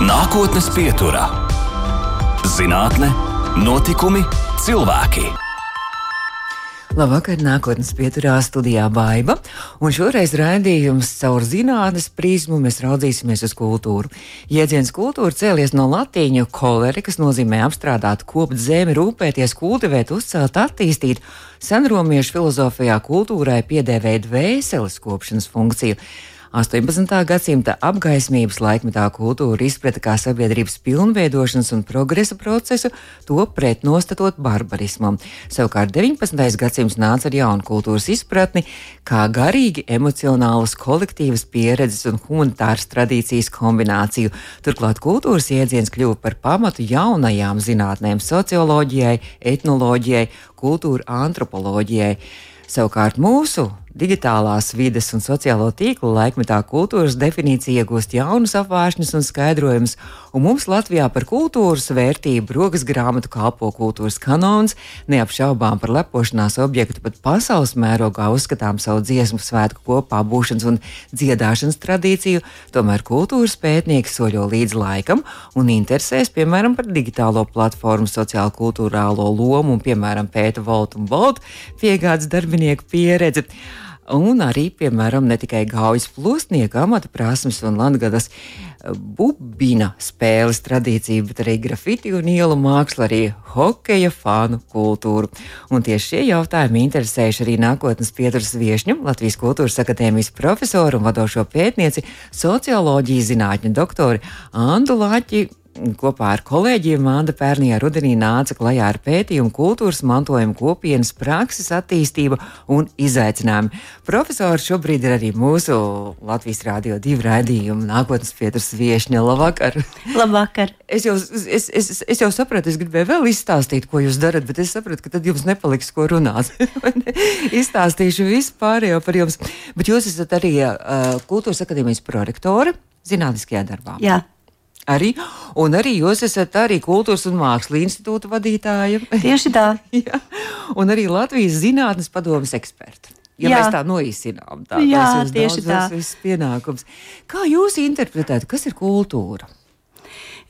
Nākotnes pieturā - zinātne, notikumi, cilvēki. Labvakar, nākotnes pieturā studijā Baiva, un šoreiz raidījums caur zinātnes prizmu mēs raudzīsimies uz kultūru. Jēdziens kultūra cēlies no latīņu koleri, kas nozīmē apstrādāt, kopt zemi, rūpēties, kultivēt, uzcelt, attīstīt. Senromiešu filozofijā kultūrai piedēvēja dvēseles kopšanas funkciju. 18. gadsimta apgaismības laikmetā kultūra izprata kā sabiedrības pilnveidošanas un progresa procesu, to pretnostatot barbarismam. Savukārt 19. gadsimts nāca ar jaunu kultūras izpratni, kā garīgi emocionālas kolektīvas pieredzes un humanitāras tradīcijas kombināciju. Turklāt kultūras jēdziens kļuva par pamatu jaunajām zinātnēm - socioloģijai, etnoloģijai, kultūra antropoloģijai. Savukārt mūsu Digitālās vides un sociālo tīklu laikmetā kultūras definīcija iegūst jaunus apvāršņus un skaidrojumus, un mums Latvijā par kultūras vērtību rokas grāmatu kalpo kultūras kanons, neapšaubām par lepošanās objektu pat pasaules mērogā uzskatām savu dziesmu svētku kopā būšanas un dziedāšanas tradīciju, tomēr kultūras pētnieki soļo līdz laikam un interesēs, piemēram, par digitālo platformu sociālo kultūrālo lomu un, piemēram, pēta Volt un Volt piegādes darbinieku pieredzi un arī, piemēram, ne tikai gaujas plūstnieka amata prasmes un Latvijas eh, bubina spēles tradīcija, bet arī grafiti un ielu māksla, arī hokeja fanu kultūru. Un tieši šie jautājumi interesējuši arī nākotnes pieturas viešņu, Latvijas Kultūras akadēmijas profesoru un vadošo pētnieci, socioloģijas zinātņu doktori Andu Lāķi kopā ar kolēģiem Māda pērnijā rudenī nāca klajā ar pētījumu kultūras mantojuma kopienas prakses attīstību un izaicinājumu. Profesori šobrīd ir arī mūsu Latvijas Rādio divu raidījumu nākotnes pieturs viešņa. Labvakar! Labvakar! Es jau, es, es, es jau sapratu, es gribēju vēl izstāstīt, ko jūs darat, bet es sapratu, ka tad jums nepaliks ko runāt. Izstāstīšu visu pārējo par jums. Bet jūs esat arī uh, Kultūras akadēmijas prorektore zinātniskajā darbā. Jā. Arī, un arī jūs esat arī Kultūras un Mākslas institūta vadītāja. Tieši tā. Jā, un arī Latvijas zinātnes padomas eksperta. Ja Jā. mēs tā noīsinām, tieši tā. Tas ir pienākums. Kā jūs interpretējat, kas ir kultūra?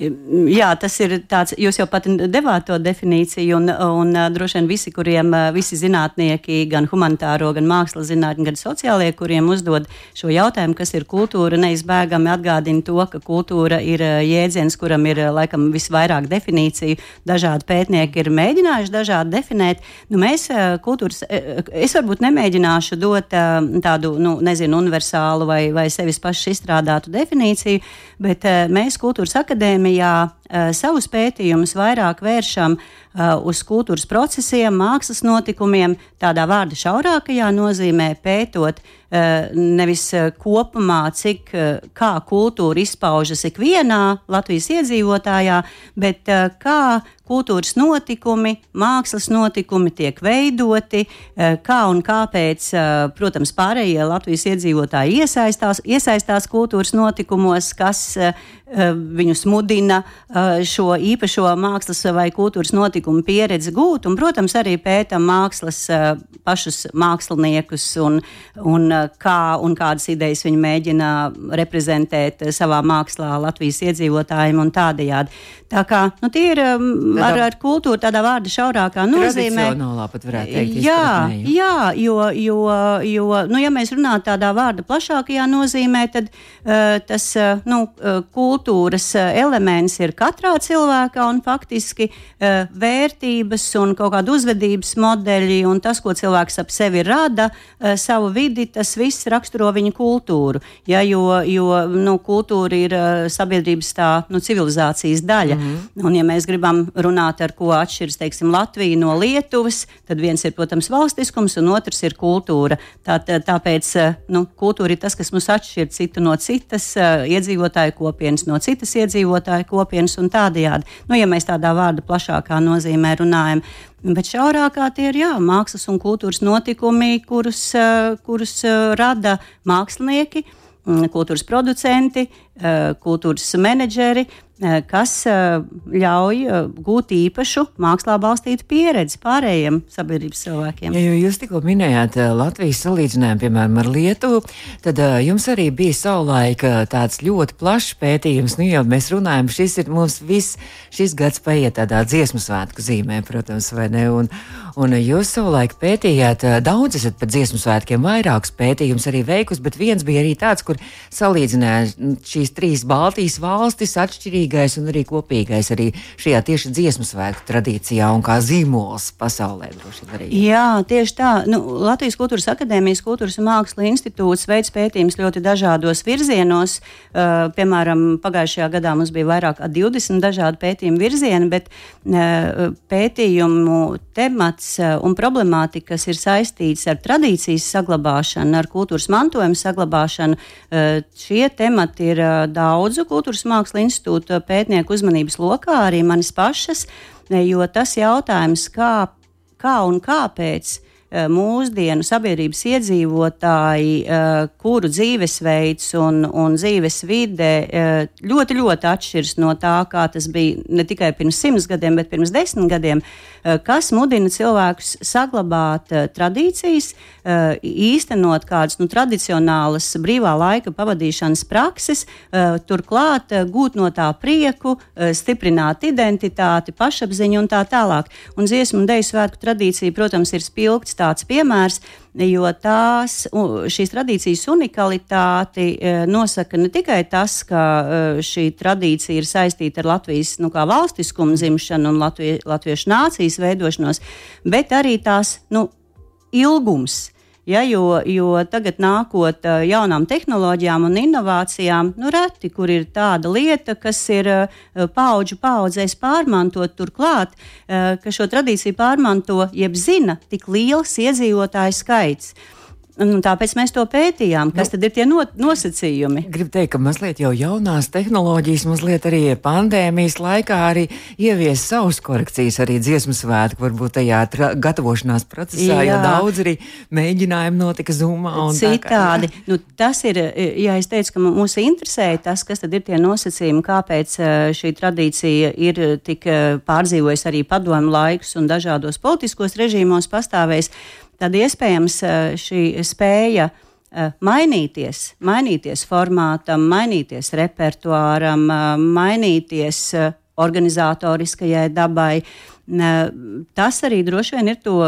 Jā, tas ir tāds, jūs jau pat devāt to definīciju, un, un droši vien visi, kuriem, visi zinātnieki, gan humanitāro, gan mākslas zinātņi, gan sociālie, kuriem uzdod šo jautājumu, kas ir kultūra, neizbēgami atgādina to, ka kultūra ir jēdziens, kuram ir laikam visvairāk definīciju. Dažādi pētnieki ir mēģinājuši dažādi definēt. Nu, mēs kultūras, es varbūt nemēģināšu dot tādu, nu, nezinu, universālu vai, vai sevis pašu izstrādātu definīciju, bet mēs kultūras akadēmija akadēmijā uh, savus pētījumus vairāk vēršam uh, uz kultūras procesiem, mākslas notikumiem, tādā vārda šaurākajā nozīmē pētot uh, nevis kopumā, cik kā kultūra izpaužas ikvienā Latvijas iedzīvotājā, bet kā kultūras notikumi, mākslas notikumi tiek veidoti, kā un kāpēc, protams, pārējie Latvijas iedzīvotāji iesaistās, iesaistās kultūras notikumos, kas viņus mudina šo īpašo mākslas vai kultūras notikumu pieredzi gūt, un, protams, arī pētam mākslas pašus māksliniekus un, un kā un kādas idejas viņi mēģina reprezentēt savā mākslā Latvijas iedzīvotājiem un tādējādi. Tā kā nu, tie ir ar, ar kultūru tādā vārda šaurākā nozīmē. Teikt, jā, jā, jo, jo, jo nu, ja mēs runājam tādā vārda plašākajā nozīmē, tad uh, tas uh, nu, kultūras elements ir katrā cilvēkā un faktiski uh, vērtības un kaut kāda uzvedības modeļi un tas, ko cilvēks ap sevi rada, uh, savu vidi, tas viss raksturo viņa kultūru. Ja, jo jo nu, kultūra ir uh, sabiedrības tā, nu, civilizācijas daļa. Mm -hmm. Un, ja mēs gribam runāt, ar ko atšķiras teiksim, Latvija no Lietuvas, tad viens ir, protams, valstiskums, un otrs ir kultūra. Tā, tā, tāpēc nu, kultūra ir tas, kas mums atšķir citu no citas iedzīvotāju kopienas, no citas iedzīvotāju kopienas un tādējādi. Nu, ja mēs tādā vārda plašākā nozīmē runājam. Bet šaurākā tie ir jā, mākslas un kultūras notikumi, kurus, uh, kurus uh, rada mākslinieki, mm, kultūras producenti, kultūras menedžeri, kas ļauj gūt īpašu mākslā balstītu pieredzi pārējiem sabiedrības cilvēkiem. Ja jūs tikko minējāt Latvijas salīdzinājumu, piemēram, ar Lietuvu, tad jums arī bija savulaik tāds ļoti plašs pētījums. Nu, jau mēs runājam, šis ir mums viss, šis gads paiet tādā dziesmu svētku zīmē, protams, vai ne? Un, un jūs savulaik pētījāt, daudz esat par dziesmu svētkiem, vairākus pētījumus arī veikus, bet viens bija arī tāds, kur salīdzināja šīs trīs Baltijas valstis atšķirīgi kopīgais un arī kopīgais arī šajā tieši dziesmu svētku tradīcijā un kā zīmols pasaulē. Jā, tieši tā. Nu, Latvijas Kultūras Akadēmijas Kultūras un Mākslas institūts veids pētījumus ļoti dažādos virzienos. Uh, piemēram, pagājušajā gadā mums bija vairāk kā 20 dažādu pētījumu virzieni, bet uh, pētījumu temats uh, un problemātika, kas ir saistīts ar tradīcijas saglabāšanu, ar kultūras mantojuma saglabāšanu, uh, šie temati ir daudzu kultūras mākslas institūtu pētnieku uzmanības lokā, arī manis pašas, jo tas jautājums, kā, kā un kāpēc mūsdienu sabiedrības iedzīvotāji, eh, kuru dzīvesveids un, un dzīves vide eh, ļoti, ļoti atšķiras no tā, kā tas bija ne tikai pirms simts gadiem, bet pirms desmit gadiem, kas mudina cilvēkus saglabāt tradīcijas, īstenot kādas nu, tradicionālas brīvā laika pavadīšanas prakses, turklāt gūt no tā prieku, stiprināt identitāti, pašapziņu un tā tālāk. Un dziesmu un deju svētku tradīcija, protams, ir spilgts tāds piemērs, jo tās, šīs tradīcijas unikalitāti e, nosaka ne tikai tas, ka e, šī tradīcija ir saistīta ar Latvijas nu, valstiskumu dzimšanu un Latvie, latviešu nācijas veidošanos, bet arī tās nu, ilgums Ja, jo, jo tagad nākot uh, jaunām tehnoloģijām un inovācijām, nu reti, kur ir tāda lieta, kas ir uh, paudžu paudzēs pārmantot turklāt, uh, ka šo tradīciju pārmanto, jeb zina tik liels iedzīvotāju skaits. Un tāpēc mēs to pētījām. Kas nu, tad ir tie no, nosacījumi? Gribu teikt, ka mazliet jau jaunās tehnoloģijas, mazliet arī pandēmijas laikā arī ievies savus korekcijas arī dziesmu svētku, varbūt tajā gatavošanās procesā, jā. jo daudz arī mēģinājumi notika zumā. Citādi. Kā, nu, tas ir, ja es teicu, ka mūs interesē tas, kas tad ir tie nosacījumi, kāpēc šī tradīcija ir tik pārdzīvojusi arī padomu laikus un dažādos politiskos režīmos pastāvējis tad iespējams eh, šī spēja eh, mainīties, mainīties formātam, mainīties repertuāram, eh, mainīties organizatoriskajai dabai. Tas arī droši vien ir to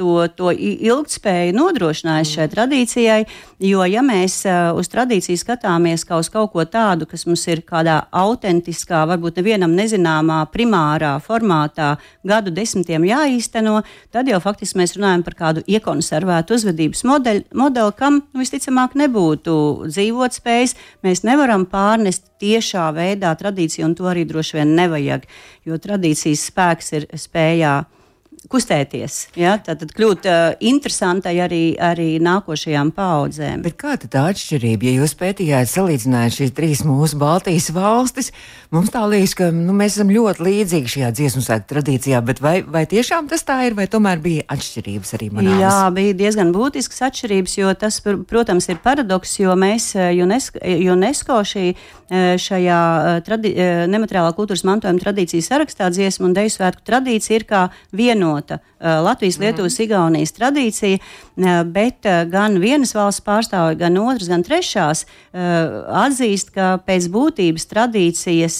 to, to ilgspēju nodrošinājis šai tradīcijai. Jo, ja mēs uz tradīciju skatāmies kā uz kaut ko tādu, kas mums ir kādā autentiskā, varbūt nevienam nezināmā, primārā formātā gadu desmitiem jāīsteno, tad jau faktiski mēs runājam par kādu iekonservētu uzvedības modeli, modeli kam nu, visticamāk nebūtu dzīvotspējas. Mēs nevaram pārnest tiešā veidā tradīciju, un to arī droši vien nevajag, jo tradīcijas spēks ir spējā kustēties, ja? tad kļūt uh, interesantai arī, arī nākošajām paudzēm. Bet kāda tā atšķirība, ja jūs pētījāt, salīdzinājāt šīs trīs mūsu Baltijas valstis, mums tā liekas, ka nu, mēs esam ļoti līdzīgi šajā dziesmu sēklu tradīcijā, bet vai, vai tiešām tas tā ir, vai tomēr bija atšķirības arī manā? Jā, bija diezgan būtiskas atšķirības, jo tas, protams, ir paradoks, jo mēs UNESCO, UNESCO šī, šajā tradi, nemateriālā kultūras mantojuma tradīcijas sarakstā dziesmu un deju svētku tradīcija ir kā vieno vienota uh, Latvijas, mhm. Lietuvas. Igaunijas tradīcija, uh, bet uh, gan vienas valsts pārstāvji, gan otras, gan trešās atzīst, ka pēc būtības tradīcijas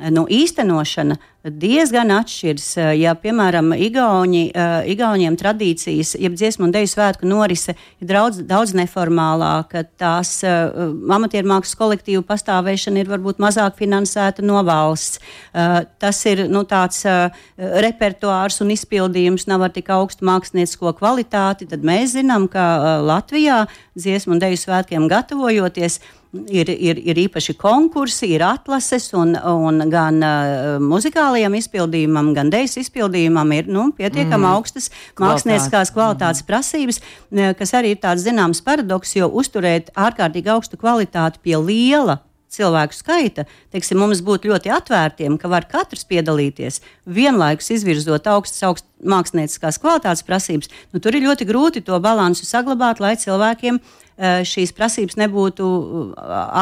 nu, īstenošana diezgan atšķiras. Eh, ja, piemēram, Igauni, uh, Igauniem tradīcijas, jeb dziesmu un deju svētku norise ir daudz, daudz neformālāka, tās uh, amatieru mākslas kolektīvu pastāvēšana ir varbūt mazāk finansēta no valsts. Uh, tas ir nu, tāds uh, repertuārs un izpildījums nav ar tik augstu māksliniecisko kvalitāti, tad mēs zinām, ka Latvijā dziesmu un deju svētkiem gatavojoties, ir, ir, ir īpaši konkursi, ir atlases, un, un gan uh, muzikālajam izpildījumam, gan dejas izpildījumam ir nu, pietiekami mm. augstas mākslinieckās kvalitātes mm. prasības, kas arī ir tāds zināms paradoks, jo uzturēt ārkārtīgi augstu kvalitāti pie liela cilvēku skaita, teiksim, mums būtu ļoti atvērtiem, ka var katrs piedalīties, vienlaikus izvirzot augstas, augstas mākslinieckās kvalitātes prasības. Nu, tur ir ļoti grūti to balansu saglabāt, lai cilvēkiem šīs prasības nebūtu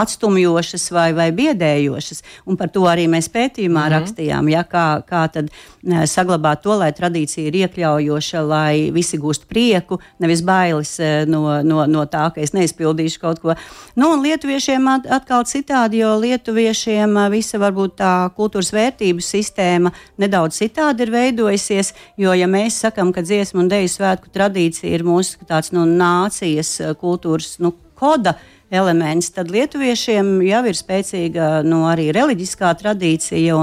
atstumjošas vai, vai biedējošas. Un par to arī mēs pētījumā mm -hmm. rakstījām, ja, kā, kā tad saglabāt to, lai tradīcija ir iekļaujoša, lai visi gūst prieku, nevis bailes no, no, no tā, ka es neizpildīšu kaut ko. Nu, un lietuviešiem atkal citādi, jo lietuviešiem visa varbūt tā kultūras vērtību sistēma nedaudz citādi ir veidojusies, jo, ja mēs sakam, ka dziesmu un deju svētku tradīcija ir mūsu tāds nu, nācijas kultūras nu, koda elements, tad lietuviešiem jau ir spēcīga nu, arī reliģiskā tradīcija.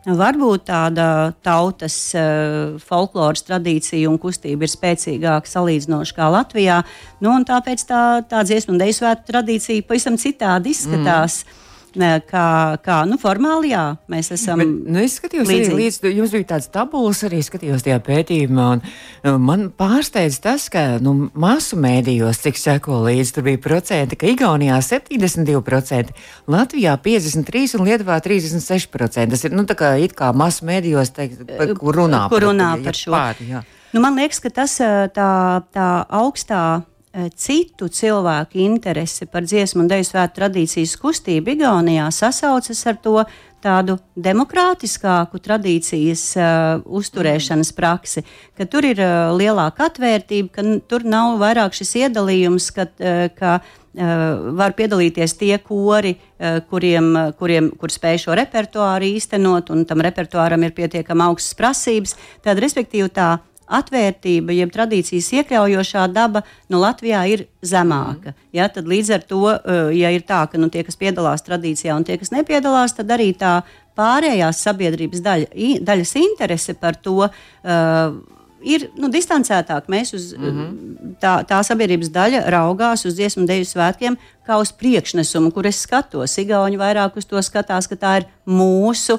Varbūt tāda tautas uh, folkloras tradīcija un kustība ir spēcīgāka salīdzinoši kā Latvijā. Nu, tāpēc tā, tā dziesmu un dēļu svētku tradīcija pavisam citādi izskatās. Mm kā, kā nu, formāli, jā, mēs esam. Bet, nu, es skatījos, līdzīgi. arī līdz jums bija tāds tabulas, arī skatījos tajā pētījumā, un nu, man pārsteidz tas, ka nu, masu mēdījos, cik seko līdzi, tur bija procenti, ka Igaunijā 72%, Latvijā 53% un Lietuvā 36%. Tas ir, nu, tā kā it kā masu mēdījos, teikt, par, kur runā, kur runā par, par šo. Pār, jā. nu, man liekas, ka tas tā, tā augstā Eh, citu cilvēku interese par dziesmu un dēļu svētku tradīcijas kustību Igaunijā sasaucas ar to tādu demokrātiskāku tradīcijas uh, uzturēšanas praksi, ka tur ir uh, lielāka atvērtība, ka tur nav vairāk šis iedalījums, ka, uh, ka uh, var piedalīties tie kori, uh, kuriem, kuriem kur spēj šo repertuāru īstenot, un tam repertuāram ir pietiekami augstas prasības. Tad, respektīvi, tā atvērtība, jeb tradīcijas iekļaujošā daba nu, Latvijā ir zemāka. Ja, tad līdz ar to, eh, ja ir tā, ka nu, tie, kas piedalās tradīcijā un tie, kas nepiedalās, tad arī tā pārējās sabiedrības daļa, daļas interese par to. Uh, ir nu, distancētāk. Mēs uz, mm -hmm. tā, tā sabiedrības daļa raugās uz dziesmu deju svētkiem kā uz priekšnesumu, kur es skatos. Igauni vairāk uz to skatās, ka tā ir mūsu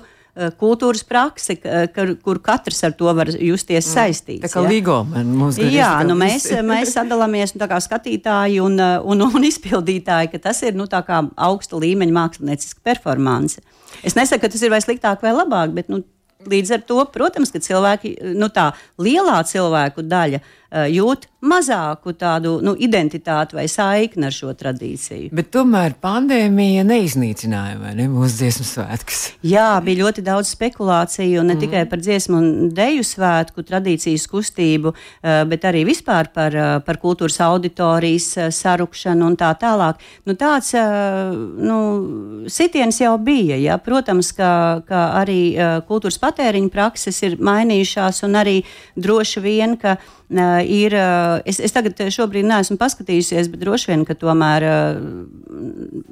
kultūras praksi, kur, kur katrs ar to var justies mm. saistīts. Tā kā ja? līgo mums ir. Jā, nu mēs, mēs sadalāmies nu, kā skatītāji un, eh, un, un izpildītāji, ka tas ir nu, augsta līmeņa māksliniecisks performance. Es nesaku, ka tas ir vai sliktāk vai labāk, bet nu, līdz ar to, protams, ka cilvēki, nu tā lielā cilvēku daļa jūt mazāku tādu nu, identitāti vai saikni ar šo tradīciju. Bet tomēr pandēmija neiznīcināja ne, mūsu dziesmu svētkus. Jā, bija ļoti daudz spekulāciju ne mm. tikai par dziesmu un deju svētku tradīcijas kustību, uh, bet arī vispār par, uh, par kultūras auditorijas uh, sarukšanu un tā tālāk. Nu, tāds nu, sitiens jau bija. Ja? Protams, ka, ka arī kultūras patēriņa prakses ir mainījušās un arī droši vien, ka ir, es, es tagad šobrīd neesmu paskatījusies, bet droši vien, ka tomēr uh,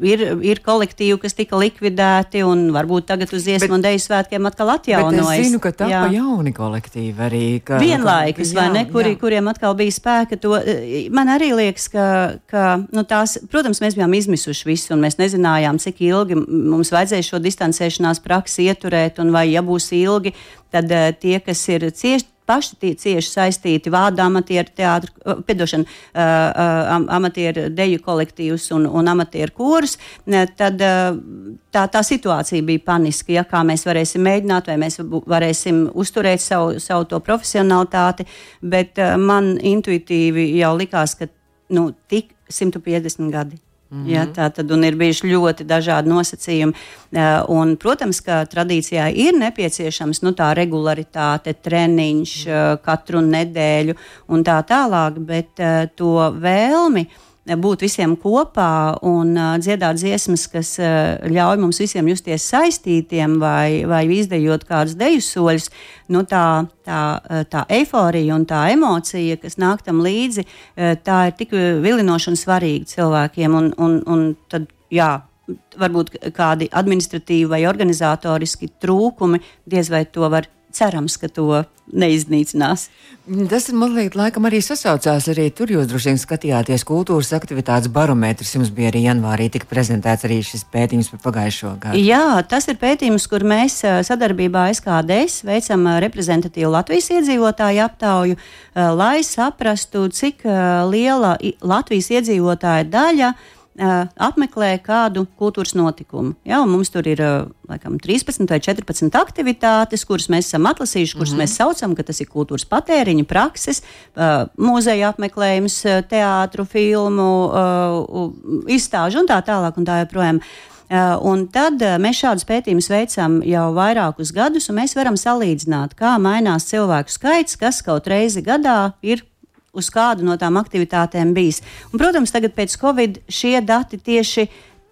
ir, ir kolektīvi, kas tika likvidēti un varbūt tagad uz dziesmu un dēļu svētkiem atkal atjaunojas. Es zinu, ka tā ir jauni kolektīvi arī. Ka, Vienlaikus, vai ne, kuri, jā. kuriem atkal bija spēka to. Man arī liekas, ka, ka nu, tās, protams, mēs bijām izmisuši visu un mēs nezinājām, cik ilgi mums vajadzēja šo distancēšanās praksi ieturēt un vai, ja būs ilgi, tad tie, kas ir cieši paši tie cieši saistīti vārdu amatieru teātru, uh, piedošana, uh, amatieru deju kolektīvus un, un amatieru kūrus, tad uh, tā, tā situācija bija paniska. Ja, kā mēs varēsim mēģināt, vai mēs varēsim uzturēt savu, savu to profesionalitāti, bet uh, man intuitīvi jau likās, ka nu, tik 150 gadi. Mm -hmm. ja, tā tad ir bijuši ļoti dažādi nosacījumi. Un, protams, ka tradīcijā ir nepieciešams nu, tā regularitāte, treniņš mm -hmm. katru nedēļu un tā tālāk, bet to vēlmi būt visiem kopā un dziedāt dziesmas, kas ļauj mums visiem justies saistītiem vai, vai izdejot kādus deju soļus, nu, tā, tā, tā eiforija un tā emocija, kas nāk tam līdzi, tā ir tik vilinoša un svarīga cilvēkiem. Un, un, un tad, jā, varbūt kādi administratīvi vai organizatoriski trūkumi diez vai to var cerams, ka to neiznīcinās. Tas man liekas, laikam arī sasaucās. Arī tur jūs droši vien skatījāties kultūras aktivitātes barometrs. Jums bija arī janvārī tika prezentēts arī šis pētījums par pagājušo gadu. Jā, tas ir pētījums, kur mēs sadarbībā SKDS veicam reprezentatīvu Latvijas iedzīvotāju aptauju, lai saprastu, cik liela Latvijas iedzīvotāja daļa apmeklē kādu kultūras notikumu. Ja, mums tur ir laikam, 13 vai 14 aktivitātes, kuras mēs esam atlasījuši, kuras mm -hmm. mēs saucam, ka tas ir kultūras patēriņa, prakses, muzeja apmeklējums, teātru, filmu, izstāžu un tā tālāk. Un tā joprojām. Un tad mēs šādus pētījumus veicam jau vairākus gadus, un mēs varam salīdzināt, kā mainās cilvēku skaits, kas kaut reizi gadā ir uz kādu no tām aktivitātēm bijis. Un, protams, tagad pēc Covid šie dati tieši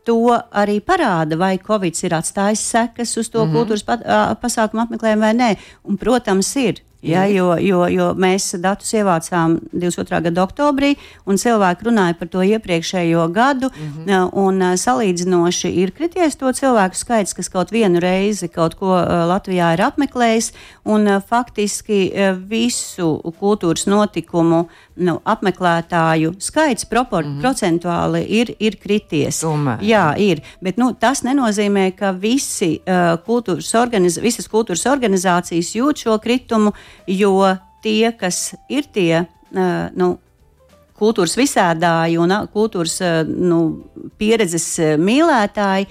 to arī parāda, vai Covid ir atstājis sekas uz to mm -hmm. kultūras pa, pasākumu apmeklējumu vai nē. Un, protams, ir. Ja, jo, jo, jo mēs datus ievācām 22. gada oktobrī, un cilvēki runāja par to iepriekšējo gadu. Mm -hmm. un, salīdzinoši ir krities to cilvēku skaits, kas kaut vienu reizi kaut ko Latvijā ir apmeklējis. Un, faktiski visu kultūras notikumu nu, apmeklētāju skaits propor, mm -hmm. procentuāli ir, ir krities. Tomēr. Jā, ir. Bet nu, tas nenozīmē, ka visi, kultūras organiz visas kultūras organizācijas jūt šo kritumu jo tie, kas ir tie nu, kultūras visādāji un kultūras nu, pieredzes mīlētāji,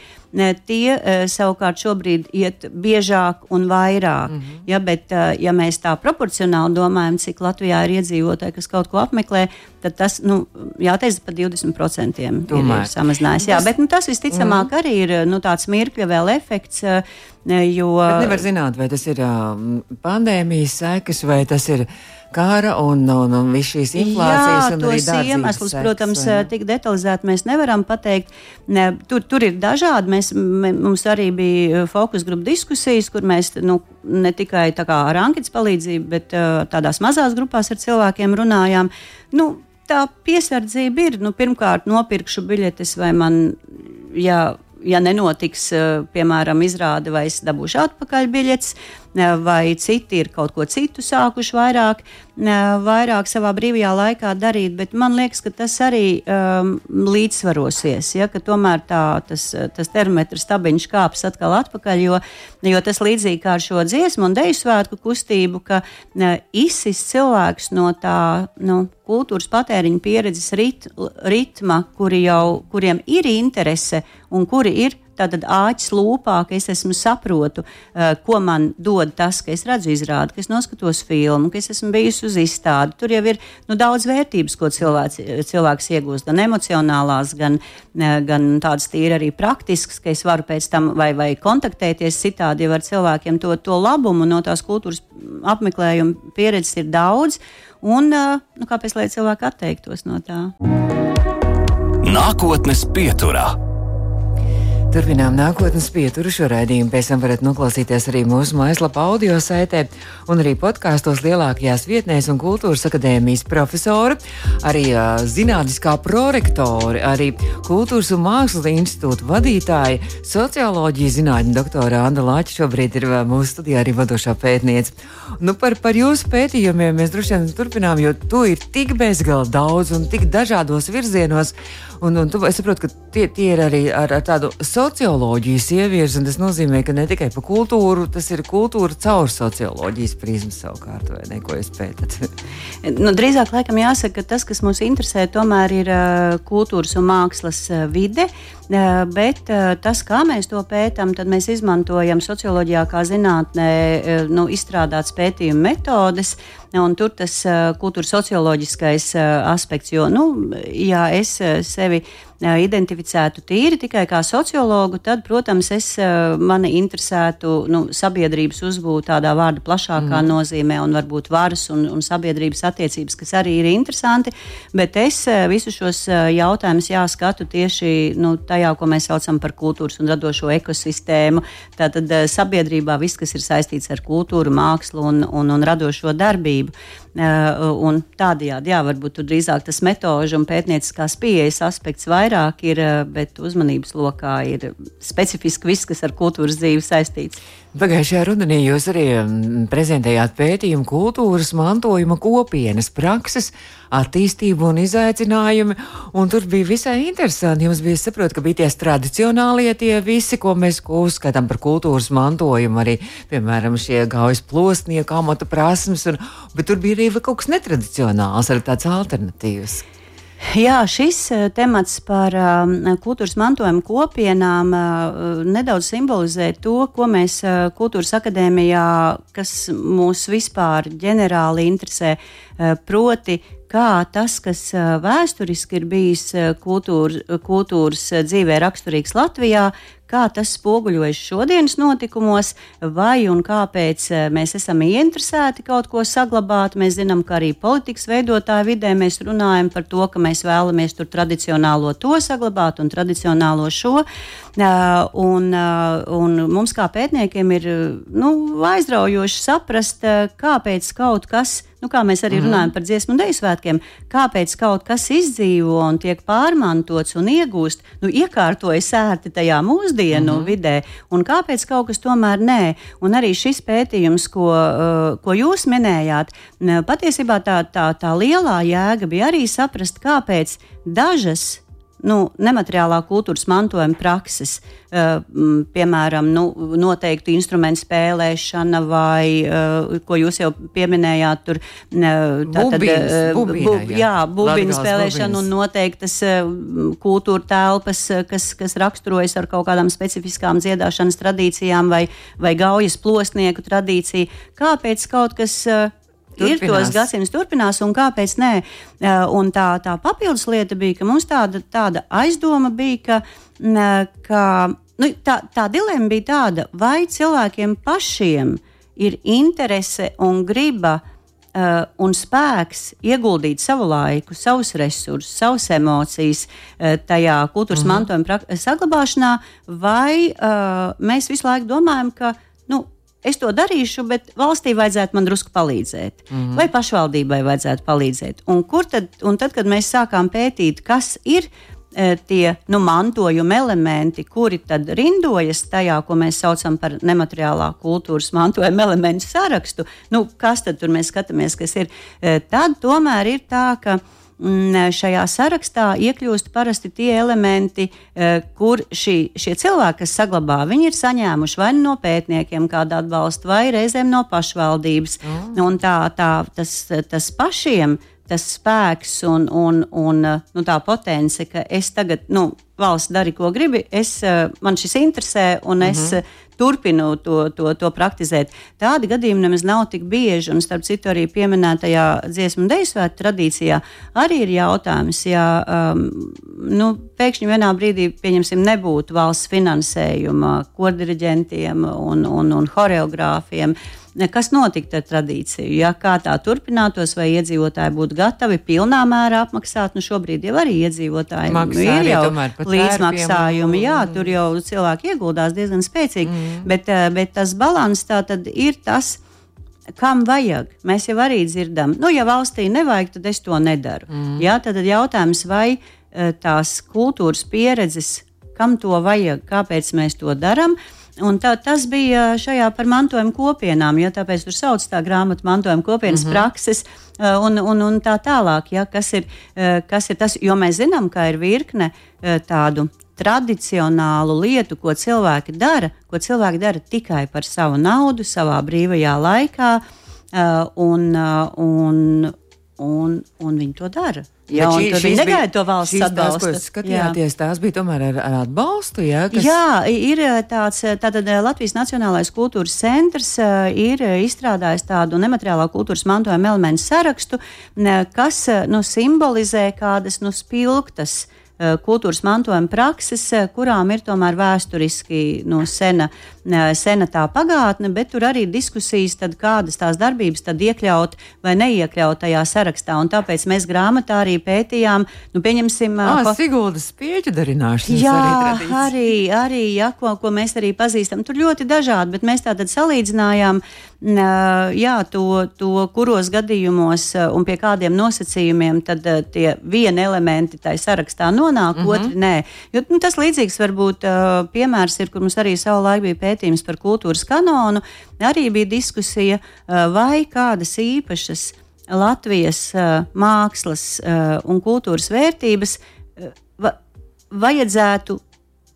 tie savukārt šobrīd iet biežāk un vairāk. Mm -hmm. ja, bet, ja mēs tā proporcionāli domājam, cik Latvijā ir iedzīvotāji, kas kaut ko apmeklē, tad tas, nu, jāteic, par 20% ir, ir samazinājis. Jā, bet nu, tas visticamāk mm -hmm. arī ir nu, tāds mirkļa vēl efekts. Jo... Bet nevar zināt, vai tas ir uh, pandēmijas sekas, vai tas ir kara un, un, un viss šīs inflācijas. Jā, tos iemeslus, seks, protams, ne? tik detalizēti mēs nevaram pateikt. Ne, tur, tur ir dažādi. Mēs, mums arī bija fokus grupu diskusijas, kur mēs nu, ne tikai ar anketas palīdzību, bet uh, tādās mazās grupās ar cilvēkiem runājām. Nu, tā piesardzība ir, nu, pirmkārt, nopirkšu biļetes vai man. Jā, ja nenotiks, piemēram, izrāde, vai es dabūšu atpakaļ biļetes, vai citi ir kaut ko citu sākuši vairāk, vairāk savā brīvajā laikā darīt. Bet man liekas, ka tas arī um, līdzsvarosies. Ja, tomēr tā, tas, tas termometrs stabiņš kāps atkal atpakaļ, jo, jo tas līdzīgi kā ar šo dziesmu un deju svētku kustību, ka uh, izsist cilvēks no tā nu, kultūras patēriņa pieredzes rit, ritma, kuri jau, kuriem ir interese un kuri ir tātad āķis lūpā, ka es esmu saprotu, uh, ko man dod tas, ka es redzu izrādi, ka es noskatos filmu, ka es esmu bijusi uz izstādi. Tur jau ir nu, daudz vērtības, ko cilvēks, cilvēks iegūst, gan emocionālās, gan, uh, gan tādas tīri arī praktiskas, ka es varu pēc tam vai, vai kontaktēties citādi ar cilvēkiem. To, to labumu no tās kultūras apmeklējuma pieredzes ir daudz, un uh, nu, kāpēc lai cilvēki atteiktos no tā? Nākotnes pieturā. Turpinām nākotnes pieturu šo raidījumu. Pēc tam varat noklausīties arī mūsu mājaslapā, audio saitē un arī podkāstos lielākajās vietnēs un kultūras akadēmijas profesori, arī uh, zinātniskā prorektori, arī kultūras un mākslas institūta vadītāji, socioloģija zinātņu doktora Anna Lāča šobrīd ir mūsu studijā arī vadošā pētniece. Nu, par, par jūsu pētījumiem mēs droši vien turpinām, jo tu ir tik bezgalīgi daudz un tik dažādos virzienos. Un, un tu, es saprotu, ka tie, tie ir arī ar, ar tādu socioloģijas un tas nozīmē, ka ne tikai par kultūru, tas ir kultūra caur socioloģijas prizmu savukārt, vai ne, ko jūs pētat? nu, drīzāk, laikam, jāsaka, ka tas, kas mūs interesē, tomēr ir uh, kultūras un mākslas uh, vide, bet tas, kā mēs to pētām, tad mēs izmantojam socioloģijā kā zinātnē nu, izstrādātas pētījuma metodes, un tur tas kultūras socioloģiskais aspekts, jo, nu, ja es sevi identificētu tīri tikai kā sociologu, tad, protams, es, mani interesētu nu, sabiedrības uzbūvēt tādā vārda plašākā mm. nozīmē, un varbūt varas un, un sabiedrības attiecības, kas arī ir interesanti. Bet es visus šos jautājumus jāskatu tieši nu, tajā, ko mēs saucam par kultūras un radošo ekosistēmu. Tātad sabiedrībā viss, kas ir saistīts ar kultūru, mākslu un, un, un radošo darbību. Uh, un tādējādi, jā, varbūt tur drīzāk tas metožu un pētnieciskās pieejas aspekts vairāk ir, uh, bet uzmanības lokā ir specifiski viss, kas ar kultūras dzīvi saistīts. Pagājušajā rudenī jūs arī mm, prezentējāt pētījumu kultūras mantojuma kopienas prakses, attīstību un izaicinājumi, un tur bija visai interesanti. Jums bija saprot, ka bija tie tradicionālie tie visi, ko mēs ko uzskatām par kultūras mantojumu, arī, piemēram, šie gaujas plosnieku amata prasmes, un, bet tur bija arī kaut kas netradicionāls, arī tāds alternatīvs. Jā, šis temats par uh, kultūras mantojuma kopienām uh, nedaudz simbolizē to, ko mēs uh, kultūras akadēmijā, kas mūs vispār ģenerāli interesē, proti, kā tas, kas vēsturiski ir bijis kultūra, kultūras dzīvē raksturīgs Latvijā, kā tas spoguļojas šodienas notikumos, vai un kāpēc eh, mēs esam ieinteresēti kaut ko saglabāt. Mēs zinām, ka arī politikas veidotāju vidē mēs runājam par to, ka mēs vēlamies tur tradicionālo to saglabāt un tradicionālo šo. Eh, un, eh, un mums kā pētniekiem ir nu, aizraujoši saprast, kāpēc kaut kas nu, kā mēs arī mm. runājam par dziesmu un dēļu svētkiem, kāpēc kaut kas izdzīvo un tiek pārmantots un iegūst, nu, iekārtojas ērti tajā mūsdienu mm. vidē, un kāpēc kaut kas tomēr nē. Un arī šis pētījums, ko, uh, ko jūs minējāt, patiesībā tā, tā, tā lielā jēga bija arī saprast, kāpēc dažas nu, nemateriālā kultūras mantojuma prakses, uh, piemēram, nu, noteiktu instrumentu spēlēšana vai, uh, ko jūs jau pieminējāt, tur būvīna spēlēšana un noteiktas kultūra telpas, kas, kas raksturojas ar kaut kādām specifiskām dziedāšanas tradīcijām vai, vai gaujas plosnieku tradīciju. Kāpēc kaut kas uh, Turpinās. ir tos gadsimtus turpinās, un kāpēc nē. Un tā, tā papildus lieta bija, ka mums tāda, tāda aizdoma bija, ka, ka nu, tā, tā dilemma bija tāda, vai cilvēkiem pašiem ir interese un griba uh, un spēks ieguldīt savu laiku, savus resursus, savas emocijas uh, tajā kultūras mm -hmm. mantojuma saglabāšanā, vai uh, mēs visu laiku domājam, ka nu, es to darīšu, bet valstī vajadzētu man drusku palīdzēt, mm -hmm. vai pašvaldībai vajadzētu palīdzēt. Un, tad, un tad, kad mēs sākām pētīt, kas ir e, tie nu, mantojuma elementi, kuri tad rindojas tajā, ko mēs saucam par nemateriālā kultūras mantojuma elementu sarakstu, nu, kas tad tur mēs skatāmies, kas ir, e, tad tomēr ir tā, ka šajā sarakstā iekļūst parasti tie elementi, eh, kur šī, šie cilvēki, kas saglabā, viņi ir saņēmuši vai nu no pētniekiem kādu atbalstu, vai reizēm no pašvaldības. Mm. Un tā, tā, tas, tas pašiem tas spēks un, un, un nu, tā potence, ka es tagad, nu, valsts dara, ko gribi, es, eh, man šis interesē un es mm -hmm turpinu to, to, to praktizēt. Tādi gadījumi nemaz nav tik bieži, un starp citu arī pieminētajā dziesmu un dēļu svētku tradīcijā arī ir jautājums, ja um, nu, pēkšņi vienā brīdī, pieņemsim, nebūtu valsts finansējuma kordiriģentiem un, un, un horeogrāfiem kas notiktu ar tradīciju, ja kā tā turpinātos, vai iedzīvotāji būtu gatavi pilnā mērā apmaksāt. Nu, šobrīd jau arī iedzīvotāji Maksā ir jau līdzmaksājumi, jā, tur jau cilvēki ieguldās diezgan spēcīgi, mm. bet, eh, bet tas balans tā tad ir tas. Kam vajag? Mēs jau arī dzirdam, nu, ja valstī nevajag, tad es to nedaru. Mm. Jā, tad jautājums, vai eh, tās kultūras pieredzes, kam to vajag, kāpēc mēs to darām, Un tā, tas bija šajā par mantojuma kopienām, jo tāpēc tur sauc tā grāmata mantojuma kopienas mm -hmm. prakses uh, un, un, un tā tālāk. Ja, kas, ir, uh, kas ir tas, jo mēs zinām, ka ir virkne uh, tādu tradicionālu lietu, ko cilvēki dara, ko cilvēki dara tikai par savu naudu, savā brīvajā laikā. Uh, un, uh, un, un, un viņi to dara. Jā, šī, viņi negaida to valsts atbalstu. Tās, skatījāties, jā. tās bija tomēr ar, ar atbalstu. Jā, kas... jā, ir tāds tātad, Latvijas Nacionālais kultūras centrs ir izstrādājis tādu nemateriālā kultūras mantojuma elementu sarakstu, kas nu, simbolizē kādas nu, spilgtas kultūras mantojuma prakses, eh, kurām ir tomēr vēsturiski no sena, eh, sena tā pagātne, bet tur arī ir diskusijas, tad kādas tās darbības tad iekļaut vai neiekļaut tajā sarakstā. Un tāpēc mēs grāmatā arī pētījām, nu, pieņemsim, ah, ko... Siguldas pieķu darināšanas. Jā, arī, arī, arī ja, ko, ko mēs arī pazīstam. Tur ļoti dažādi, bet mēs tātad salīdzinājām jā, to, to, kuros gadījumos un pie kādiem nosacījumiem tad tie vieni elementi tajā sarakstā nonāk, mm -hmm. otri nē. Jo, nu, tas līdzīgs varbūt piemērs ir, kur mums arī savulaik bija pētījums par kultūras kanonu, arī bija diskusija, vai kādas īpašas Latvijas mākslas un kultūras vērtības vajadzētu,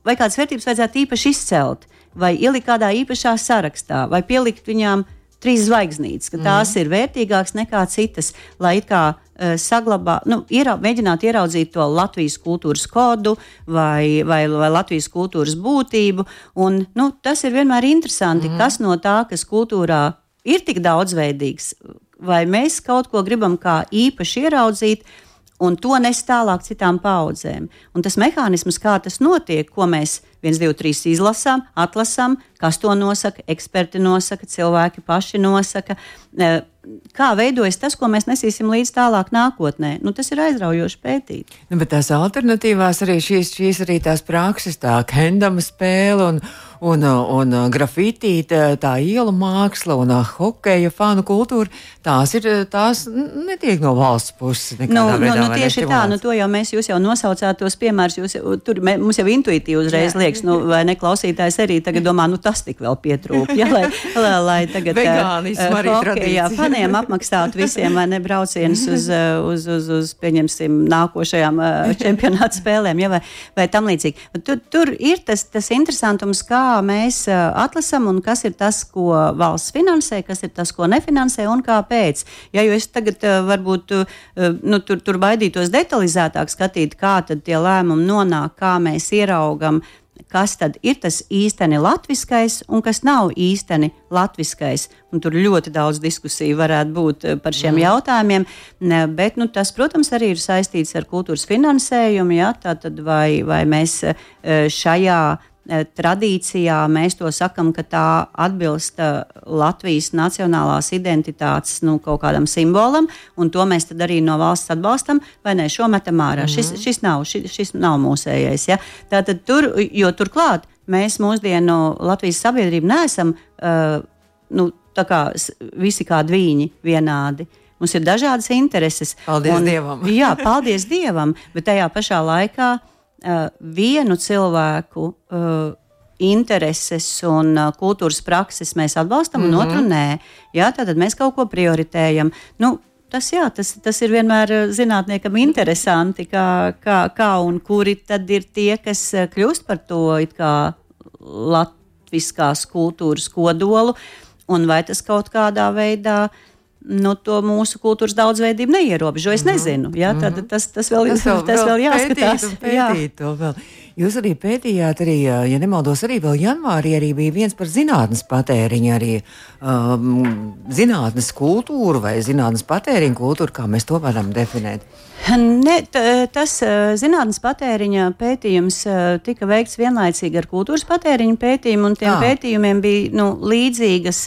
vai kādas vērtības vajadzētu īpaši izcelt vai ielikt kādā īpašā sarakstā, vai pielikt viņām trīs zvaigznītes, ka mm. tās ir vērtīgākas nekā citas, lai kā uh, saglabā, nu, ierau, mēģināt ieraudzīt to Latvijas kultūras kodu vai, vai, vai Latvijas kultūras būtību. Un, nu, tas ir vienmēr interesanti, mm. kas no tā, kas kultūrā ir tik daudzveidīgs, vai mēs kaut ko gribam kā īpaši ieraudzīt un to nes tālāk citām paudzēm. Un tas mehānisms, kā tas notiek, ko mēs 1, 2, 3 izlasām, atlasām, kas to nosaka, eksperti nosaka, cilvēki paši nosaka. Eh, kā veidojas tas, ko mēs nesīsim līdz tālāk nākotnē? Nu, tas ir aizraujoši pētīt. Nu, bet tās alternatīvās arī šīs, šīs arī tās prakses, tā kendama spēle un, un, un grafitī, tā, ielu māksla un hokeja fanu kultūra, tās ir, tās netiek no valsts puses. Nu, nu, veidā, nu, tieši tā, nu, to jau mēs, jūs jau nosaucāt tos piemērus, jūs, tur mē, mums jau intuitīvi uzreiz Jā. Liekas, nu, vai ne klausītājs arī tagad domā, nu tas tik vēl pietrūk, ja, lai, lai, lai tagad uh, hokejā faniem apmaksātu visiem, vai ne, braucienus uz, uz, uz, uz, pieņemsim, nākošajām čempionāta spēlēm, ja, vai, vai tam līdzīgi. Tur, tur ir tas, tas interesantums, kā mēs atlasām un kas ir tas, ko valsts finansē, kas ir tas, ko nefinansē un kāpēc. Ja, jo es tagad varbūt nu, tur, tur baidītos detalizētāk skatīt, kā tie lēmumi nonāk, kā mēs ieraugam kas tad ir tas īsteni latviskais un kas nav īsteni latviskais. Un tur ļoti daudz diskusiju varētu būt par šiem mm. jautājumiem, bet nu, tas, protams, arī ir saistīts ar kultūras finansējumu. Ja? Tātad vai, vai mēs šajā Eh, tradīcijā mēs to sakam, ka tā atbilst eh, Latvijas nacionālās identitātes nu, kaut kādam simbolam, un to mēs arī no valsts atbalstam, vai ne? Šo metam ārā. Mm -hmm. šis, šis, nav, šis, šis nav mūsējais. Ja? Tātad tur, jo turklāt mēs mūsdienu Latvijas sabiedrību neesam uh, nu, kā, visi kā dviņi vienādi. Mums ir dažādas intereses. Paldies un, Dievam! jā, paldies Dievam, bet tajā pašā laikā uh, vienu cilvēku uh, intereses un uh, kultūras prakses mēs atbalstam, mm -hmm. un otru mhm. nē. Jā, tad mēs kaut ko prioritējam. Nu, Tas, jā, tas, tas ir vienmēr zinātniekam interesanti, kā, kā, kā un kuri tad ir tie, kas kļūst par to latviskās kultūras kodolu, un vai tas kaut kādā veidā uh, nu, to mūsu kultūras daudzveidību neierobežo. Es -hmm. nezinu, ja? Tad, mhm. tas, tas vēl, vēl, tas vēl jāskatās. Pētīt, pētīt jā. Jūs arī pētījāt, arī, ja nemaldos, arī vēl janvārī arī bija viens par zinātnes patēriņu, arī um, zinātnes kultūru vai zinātnes patēriņu kultūru, kā mēs to varam definēt. Ne, tas zinātnes patēriņa pētījums tika veikts vienlaicīgi ar kultūras patēriņa pētījumu, un tiem Jā. pētījumiem bija nu, līdzīgas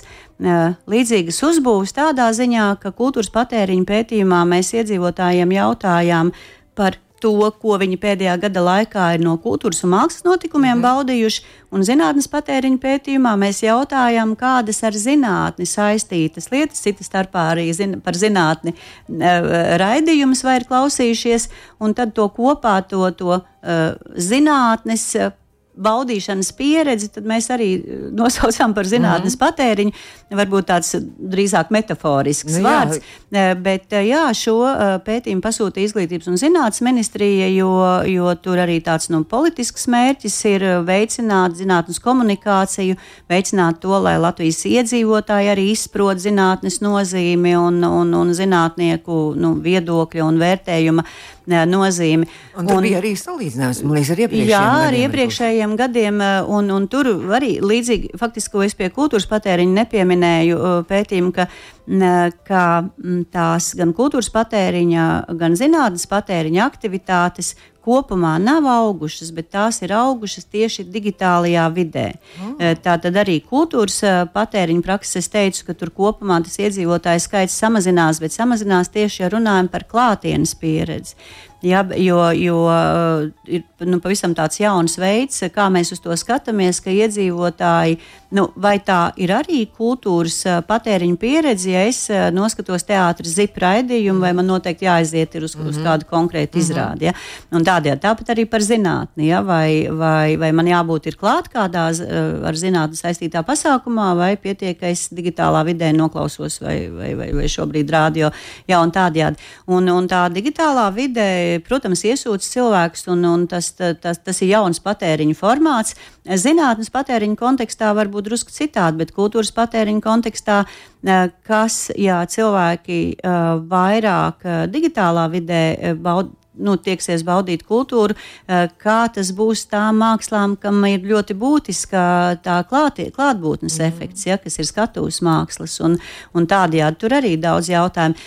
līdzīgas uzbūves tādā ziņā, ka kultūras patēriņa pētījumā mēs iedzīvotājiem jautājām par to, ko viņi pēdējā gada laikā ir no kultūras un mākslas notikumiem mm. baudījuši. Un zinātnes patēriņa pētījumā mēs jautājām, kādas ar zinātni saistītas lietas, citas starpā arī zin par zinātni raidījumus vai ir klausījušies, un tad to kopā, to, to uh, zinātnes baudīšanas pieredzi, tad mēs arī eh, nosaucām par zinātnes mm. patēriņu. Varbūt tāds drīzāk metaforisks nu, vārds. Jā. Eh, bet eh, jā, šo pētījumu pasūta Izglītības un zinātnes ministrija, jo, jo tur arī tāds nu, politisks mērķis ir veicināt zinātnes komunikāciju, veicināt to, lai Latvijas iedzīvotāji arī izprot zinātnes nozīmi un, un, un zinātnieku nu, viedokļu un vērtējuma nozīmi. Un, un bija arī salīdzinājums ar iepriekšējiem jā, gadiem. ar iepriekšējiem gadiem, un, un tur arī līdzīgi, faktiski, ko es pie kultūras patēriņa nepieminēju pētījumu, ka, ka tās gan kultūras patēriņa, gan zinātnes patēriņa aktivitātes kopumā nav augušas, bet tās ir augušas tieši digitālajā vidē. Mm. Tā tad arī kultūras patēriņa prakses, es teicu, ka tur kopumā tas iedzīvotāju skaits samazinās, bet samazinās tieši, ja runājam par klātienes pieredzi. Ja, jo jo ir nu, pavisam tāds jauns veids, kā mēs uz to skatāmies, ka iedzīvotāji, nu, vai tā ir arī kultūras patēriņa pieredze, ja es noskatos teātris zipa raidījumu, vai man noteikti jāaiziet uz, mm -hmm. uz mhm. kādu konkrētu mm -hmm. izrādi. Ja? Un tādējādi tāpat arī par zinātni, ja? vai, vai, vai man jābūt ir klāt kādā ar zinātni saistītā pasākumā, vai pietiek, ka es digitālā vidē noklausos, vai, vai, vai, vai šobrīd rādio, ja un tādējādi. Un, un tā digitālā vidē protams, iesūdz cilvēkus, un, un tas, tas, tas ir jauns patēriņu formāts. Zinātnes patēriņu kontekstā var būt drusku citādi, bet kultūras patēriņu kontekstā, kas, ja cilvēki vairāk digitālā vidē baud, nu, tieksies baudīt kultūru, eh, kā tas būs tām mākslām, kam ir ļoti būtiska tā klātie, klātbūtnes mm. efekts, ja, kas ir skatuves mākslas, un, un tādējādi tur arī daudz jautājumu.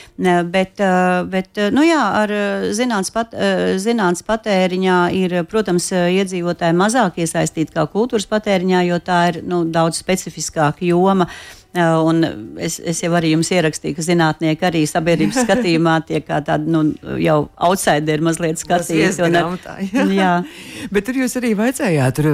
Bet, eh, bet nu jā, ar eh, zinātnes, pat, zinātnes patēriņā ir, protams, iedzīvotāji mazāk iesaistīti kā kultūras patēriņā, jo tā ir nu, daudz specifiskāka joma. Un es, es jau arī jums ierakstīju, ka zinātnieki arī sabiedrības skatījumā tiek kā tādi nu, jau outsideri mazliet skatīti. Un, jā. jā. Bet tur jūs arī vaicājāt, tur,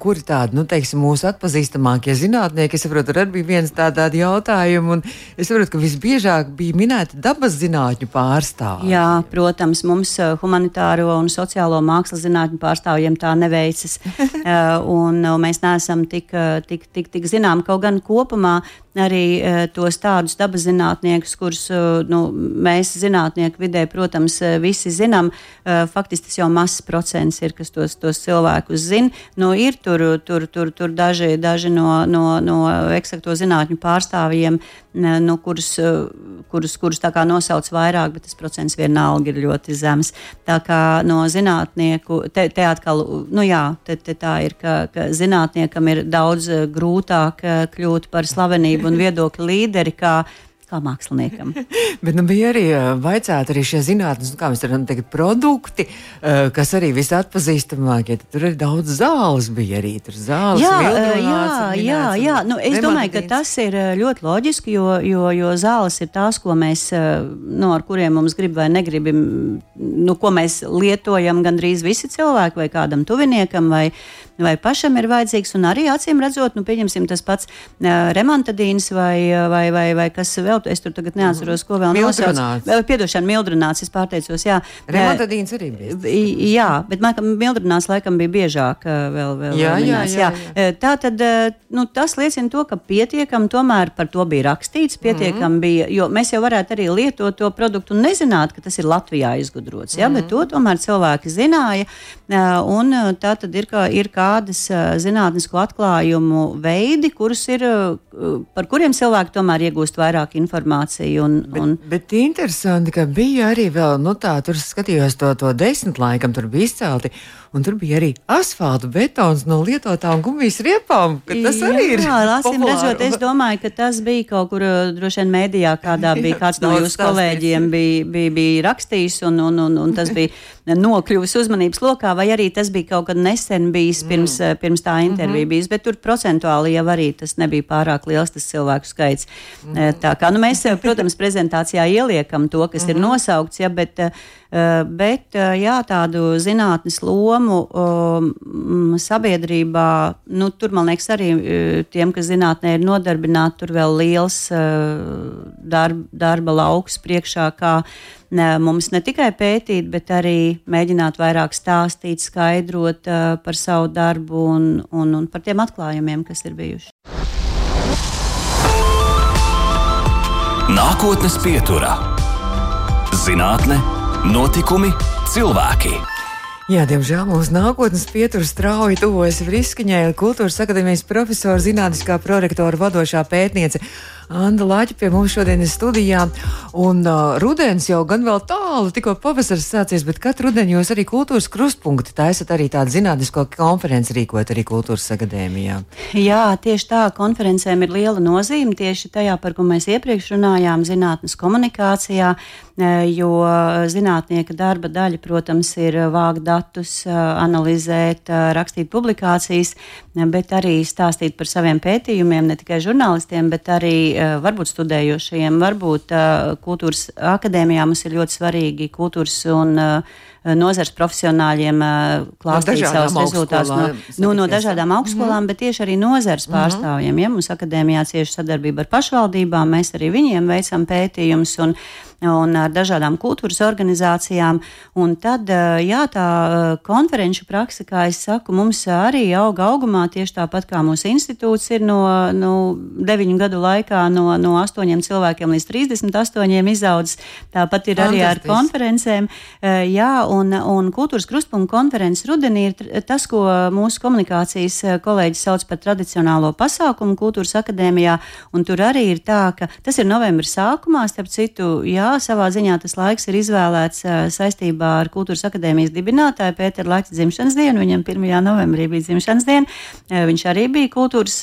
kuri tādi, nu, teiksim, mūsu atpazīstamākie zinātnieki, es saprotu, tur arī bija viens tā, tādi jautājumi, un es saprotu, ka visbiežāk bija minēti dabas zinātņu pārstāvji. Jā, protams, mums humanitāro un sociālo mākslas zinātņu pārstāvjiem tā neveicas, un mēs neesam tik, tik, tik, tik zinām, kaut gan kopumā un arī uh, tos tādus dabas zinātniekus, kurus uh, nu, mēs zinātnieku vidē, protams, uh, visi zinām. Faktiski tas jau mazs procents ir, kas tos, tos cilvēkus zina. Nu, ir tur, tur, tur, tur daži, daži no, no, no eksakto zinātņu pārstāvjiem, nu, kurus, kurus, kurus nosauc vairāk, bet tas procents vienalga ir ļoti zems. Tā kā no zinātnieku, te, te atkal, nu jā, te, te tā ir, ka, ka zinātniekam ir daudz grūtāk kļūt par slavenību un viedokļu līderi, kā kā māksliniekam. Bet nu, bija arī vaicāti arī šie zinātnes, nu, kā mēs varam teikt, produkti, kas arī visatpazīstamākie. Tur arī daudz zāles bija arī. Tur zāles jā, jā, jā, jā. Nu, es domāju, ka tas ir ļoti loģiski, jo, jo, jo zāles ir tās, ko mēs, nu, ar kuriem mums grib vai negribam, nu, ko mēs lietojam gandrīz visi cilvēki vai kādam tuviniekam vai, vai pašam ir vajadzīgs. Un arī acīm redzot, nu, pieņemsim tas pats remontadīns vai, vai, vai, vai kas vēl, es tur tagad neatceros, ko vēl nosauc. Piedošana, mildrunāts, es pārteicos, jā. Remontadīns arī bija. Jā, bet man mildrunāts laikam bija biežāk vēl. vēl jā, jā, jā, jā. Tā tad, nu, tas liecina to, ka pietiekam tomēr par to bija rakstīts, pietiekam mm bija, jo mēs jau varētu arī lietot to produktu un nezināt, ka tas ir Latvijā izgudrots, jā, mm bet to tomēr cilvēki zināja, un tā tad ir, ka, ir kā kādas zinātnisko atklājumu veidi, kurus ir, par kuriem cilvēki tomēr iegūst vairāk informāciju. Un, un... Bet, bet interesanti, ka bija arī vēl, nu tā, tur skatījos to, to desmit laikam, tur bija izcelti. Un tur bija arī asfalta betons no lietotām gumijas riepām. Tas arī ir. Jā, lāsim redzot, es domāju, ka tas bija kaut kur droši vien mēdījā, kādā bija kāds no jūsu kolēģiem bija, bija, bija rakstījis, un, un, un, un tas bija nokļuvis uzmanības lokā, vai arī tas bija kaut kad nesen bijis pirms, mm. pirms tā intervija mm -hmm. bijis, bet tur procentuāli jau arī tas nebija pārāk liels tas cilvēku skaits. Mm. Tā kā nu, mēs, protams, prezentācijā ieliekam to, kas mm -hmm. ir mhm. nosaukts, ja, bet Eh, bet eh, jā, tādu zinātnes lomu um, sabiedrībā, nu, tur man liekas, arī tiem, kas zinātnē ir nodarbināti, tur vēl liels darba, darba lauks priekšā, mums ne tikai pētīt, bet arī mēģināt vairāk stāstīt, skaidrot par savu darbu un, un, un par tiem atklājumiem, kas ir bijuši. Nākotnes pieturā - zinātne Notikumi, cilvēki. Jā, diemžēl mūsu nākotnes pieturas strauji tuvojas Vriskiņai, kultūras akadēmijas profesora, zinātniskā prorektora vadošā pētniece Anna Lāķa pie mums šodien ir studijā. Un uh, rudens jau gan vēl tālu, tikko pavasaris sācies, bet katru rudeni jūs arī kultūras krustpunkti taisat arī tādu zinātnisko konferenci rīkot arī kultūras akadēmijā. Jā, tieši tā, konferencēm ir liela nozīme tieši tajā, par ko mēs iepriekš runājām, zinātnes komunikācijā, e, jo zinātnieka darba daļa, protams, ir vākt datus, e, analizēt, e, rakstīt publikācijas, bet arī stāstīt par saviem pētījumiem ne tikai žurnālistiem, bet arī Eh, varbūt studējošajiem, varbūt eh, kultūras akadēmijā mums ir ļoti svarīgi kultūras un uh, nozars profesionāļiem klāstīt no savus rezultātus no, nu, no dažādām augstskolām, mm -hmm. bet tieši arī nozars mhm. pārstāvjiem. Mm -hmm. Ja mums akadēmijā cieši sadarbība ar pašvaldībām, mēs arī viņiem veicam pētījumus. Un, un ar dažādām kultūras organizācijām. Un tad, jā, tā konferenču praksa, kā es saku, mums arī auga augumā tieši tāpat kā mūsu institūts ir no, no 9 gadu laikā no, no 8 cilvēkiem līdz 38 izaudzis. Tāpat ir arī ar konferencēm. Jā, un, un kultūras krustpunktu konferences rudenī ir tas, ko mūsu komunikācijas kolēģi sauc par tradicionālo pasākumu kultūras akadēmijā. Un tur arī ir tā, ka tas ir novembra sākumā, starp citu, jā, savā ziņā tas laiks ir izvēlēts uh, saistībā ar Kultūras akadēmijas dibinātāju Pēteru Lakta dzimšanas dienu. Viņam 1. novembrī bija dzimšanas diena. Uh, viņš arī bija kultūras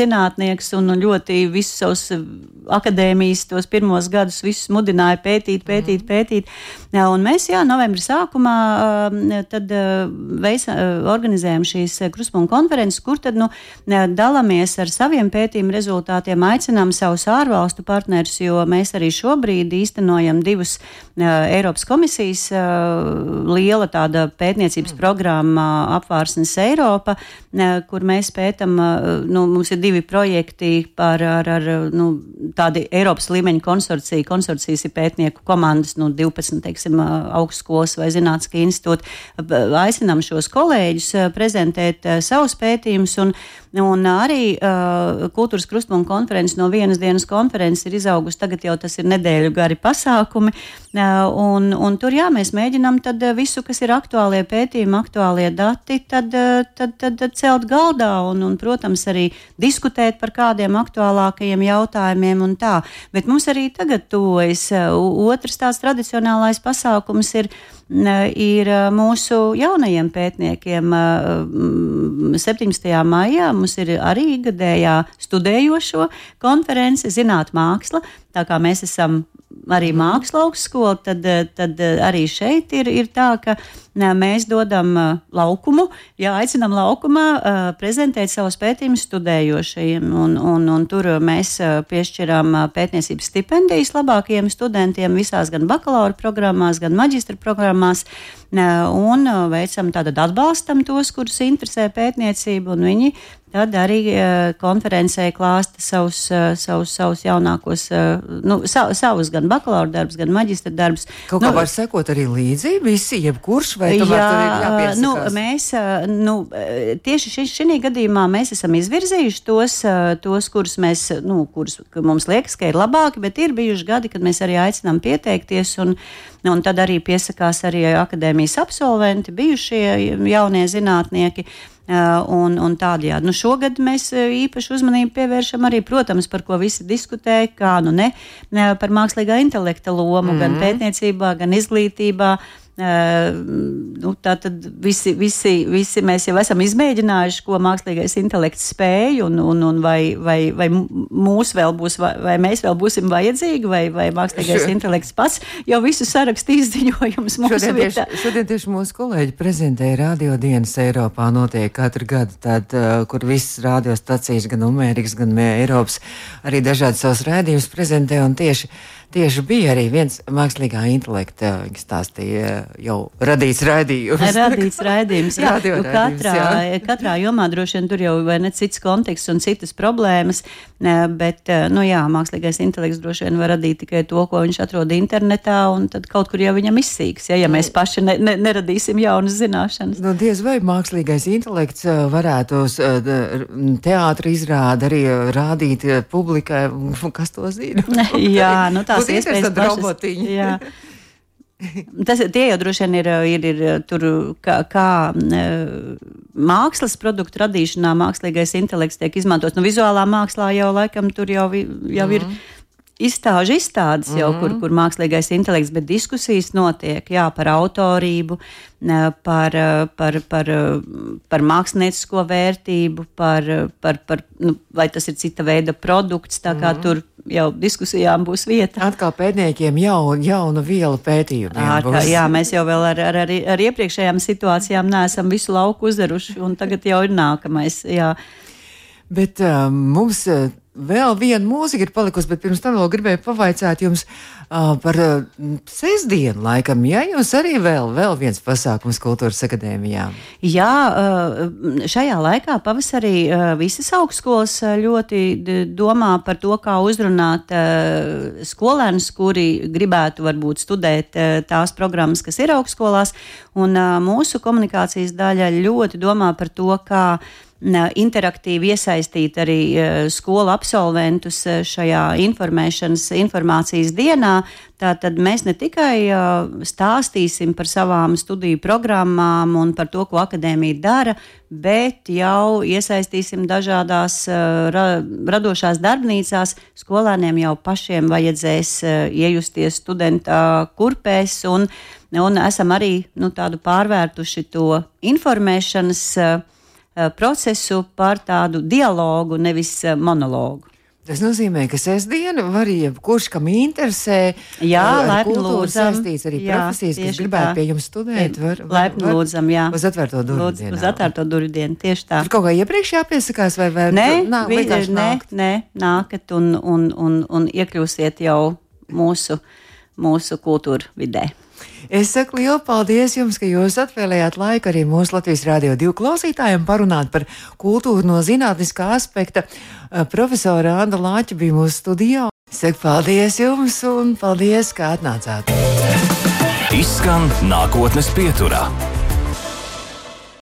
zinātnieks un ļoti visus savus akadēmijas tos pirmos gadus visus mudināja pētīt, pētīt, mm. pētīt. Un mēs, jā, novembra sākumā uh, tad uh, veisa, uh, organizējam šīs kruspunktu konferences, kur tad, nu, dalāmies ar saviem pētījumu rezultātiem, aicinām savus ārvalstu partnerus, jo mēs arī šobrīd īstenojam divus uh, Eiropas komisijas uh, liela tāda pētniecības mm. programma apvārsnes Eiropa, uh, kur mēs pētam, uh, nu, mums ir divi projekti par ar, ar, nu, tādi Eiropas līmeņa konsorcija. Konsorcijas ir pētnieku komandas, nu, 12, teiksim, augstskolas vai zinātniski institūti. Aicinām šos kolēģus prezentēt savus pētījumus un, un arī uh, kultūras krustpunku konferences no vienas dienas konferences ir izaugusi, tagad jau tas ir nedēļu gari pasākumi. Un, un tur jā, mēs mēģinām visu, kas ir aktuālie pētījumi, aktuālie dati, tad, tad, tad, tad celt galdā un, un, protams, arī diskutēt par kādiem aktuālākajiem jautājumiem un tā. Bet mums arī tagad tuvojas otrs tāds tradicionālais pasākums ir ir mūsu jaunajiem pētniekiem. 17. maijā mums ir arī gadējā studējošo konference Zināt māksla. Tā kā mēs esam arī mākslas augstskola, tad, tad arī šeit ir, ir tā, ka mēs dodam laukumu, jā, aicinām laukumā prezentēt savus pētījumus studējošajiem. Un, un, un tur mēs piešķiram pētniecības stipendijas labākajiem studentiem visās gan bakalaura programmās, gan maģistra programmās. Un veicam tādu atbalstam tos, kurus interesē pētniecība, un viņi tad arī uh, konferencē klāsta savus, uh, savus, savus jaunākos, uh, nu, sa, savus gan bakalaura darbus, gan maģistra darbus. Kaut nu, kā var sekot arī līdzi visi, jebkurš vai jā, nu, mēs, nu, tieši šī gadījumā mēs esam izvirzījuši tos, tos kurus mēs, nu, kurus mums liekas, ka ir labāki, bet ir bijuši gadi, kad mēs arī aicinām pieteikties un, un tad arī piesakās arī akadēmijas absolventi, bijušie jaunie zinātnieki. Un, un tādējādi. Nu, šogad mēs īpaši uzmanību pievēršam arī, protams, par ko visi diskutē, kā nu ne, par mākslīgā intelekta lomu mm -hmm. gan mhm. pētniecībā, gan izglītībā. Uh, nu, tā tad visi, visi, visi mēs jau esam izmēģinājuši, ko mākslīgais intelekts spēj, un, un, un vai, vai, vai mūs vēl būs, vai, mēs vēl būsim vajadzīgi, vai, vai mākslīgais Šo... intelekts pats. Jau visu sarakstu izziņojumus mūsu šodien vietā. Tieši, šodien tieši mūsu kolēģi prezentēja radio dienas Eiropā. Notiek katru gadu, tad, uh, kur visas radiostacijas, gan Amerikas, gan Eiropas, arī dažādi savus rādījumus prezentē. Un tieši tieši bija arī viens mākslīgā intelekta, stāstīja, jau radīts raidījums. Radīts raidījums, jā. nu, katrā, jā. katrā jomā droši vien tur jau vai ne cits konteksts un citas problēmas, bet, nu jā, mākslīgais intelekts droši vien var radīt tikai to, ko viņš atrod internetā, un tad kaut kur jau viņam izsīks, ja, ja mēs paši ne, ne, neradīsim jaunas zināšanas. Nu, diez vai mākslīgais intelekts varētu uz teātra izrādi arī rādīt publikai, kas to zina. jā, nu tā tās iespējas robotiņi. Jā. Tas, tie jau droši vien ir, ir, ir tur, kā, kā mākslas produktu radīšanā mākslīgais intelekts tiek izmantots. Nu, vizuālā mākslā jau laikam tur jau, jau mm. ir mhm izstāžu izstādes jau, mm -hmm. kur, kur mākslīgais intelekts, bet diskusijas notiek jā, par autorību, par, par, par, par māksliniecisko vērtību, par, par, par nu, vai tas ir cita veida produkts. Tā kā mm -hmm. tur jau diskusijām būs vieta. Atkal pētniekiem jau, jauna viela pētījumiem. Kā, jā, mēs jau ar, ar, ar, ar iepriekšējām situācijām neesam visu lauku uzderuši, un tagad jau ir nākamais. Jā. Bet uh, mums uh, vēl viena mūzika ir palikusi, bet pirms tam vēl gribēju pavaicāt jums uh, par uh, sestdienu laikam. Jā, jums arī vēl, vēl viens pasākums kultūras akadēmijā. Jā, uh, šajā laikā pavasarī uh, visas augstskolas ļoti domā par to, kā uzrunāt uh, skolēnus, kuri gribētu varbūt studēt uh, tās programmas, kas ir augstskolās, un uh, mūsu komunikācijas daļa ļoti domā par to, kā interaktīvi iesaistīt arī e, skolu absolventus e, šajā informēšanas, informācijas dienā. Tātad mēs ne tikai e, stāstīsim par savām studiju programmām un par to, ko akadēmija dara, bet jau iesaistīsim dažādās ra, radošās darbnīcās. Skolēniem jau pašiem vajadzēs iejusties studenta kurpēs un, un esam arī nu, tādu pārvērtuši to informēšanas procesu par tādu dialogu, nevis eh, monologu. Tas nozīmē, ka sestdiena var jebkurš, kam interesē, jā, laipni lūdzam. Saistīts arī jā, profesijas, kas gribētu pie jums studēt, var, var, laipni var, lūdzam, jā. Uz atvērto durvju dienu. Uz atvērto durvju dienu, tieši tā. Tur kaut kā iepriekš jāpiesakās vai vai? Nē, nā, vi, nē, nē, nākat un, un, un, un iekļūsiet jau mūsu, mūsu kultūra vidē. Es saku lielu paldies jums, ka jūs atvēlējāt laiku arī mūsu Latvijas Rādio 2 klausītājiem parunāt par kultūru no zinātniskā aspekta. Eh, profesora Anna Lāča bija mūsu studijā. Saku paldies jums un paldies, ka atnācāt. Izskan nākotnes pieturā.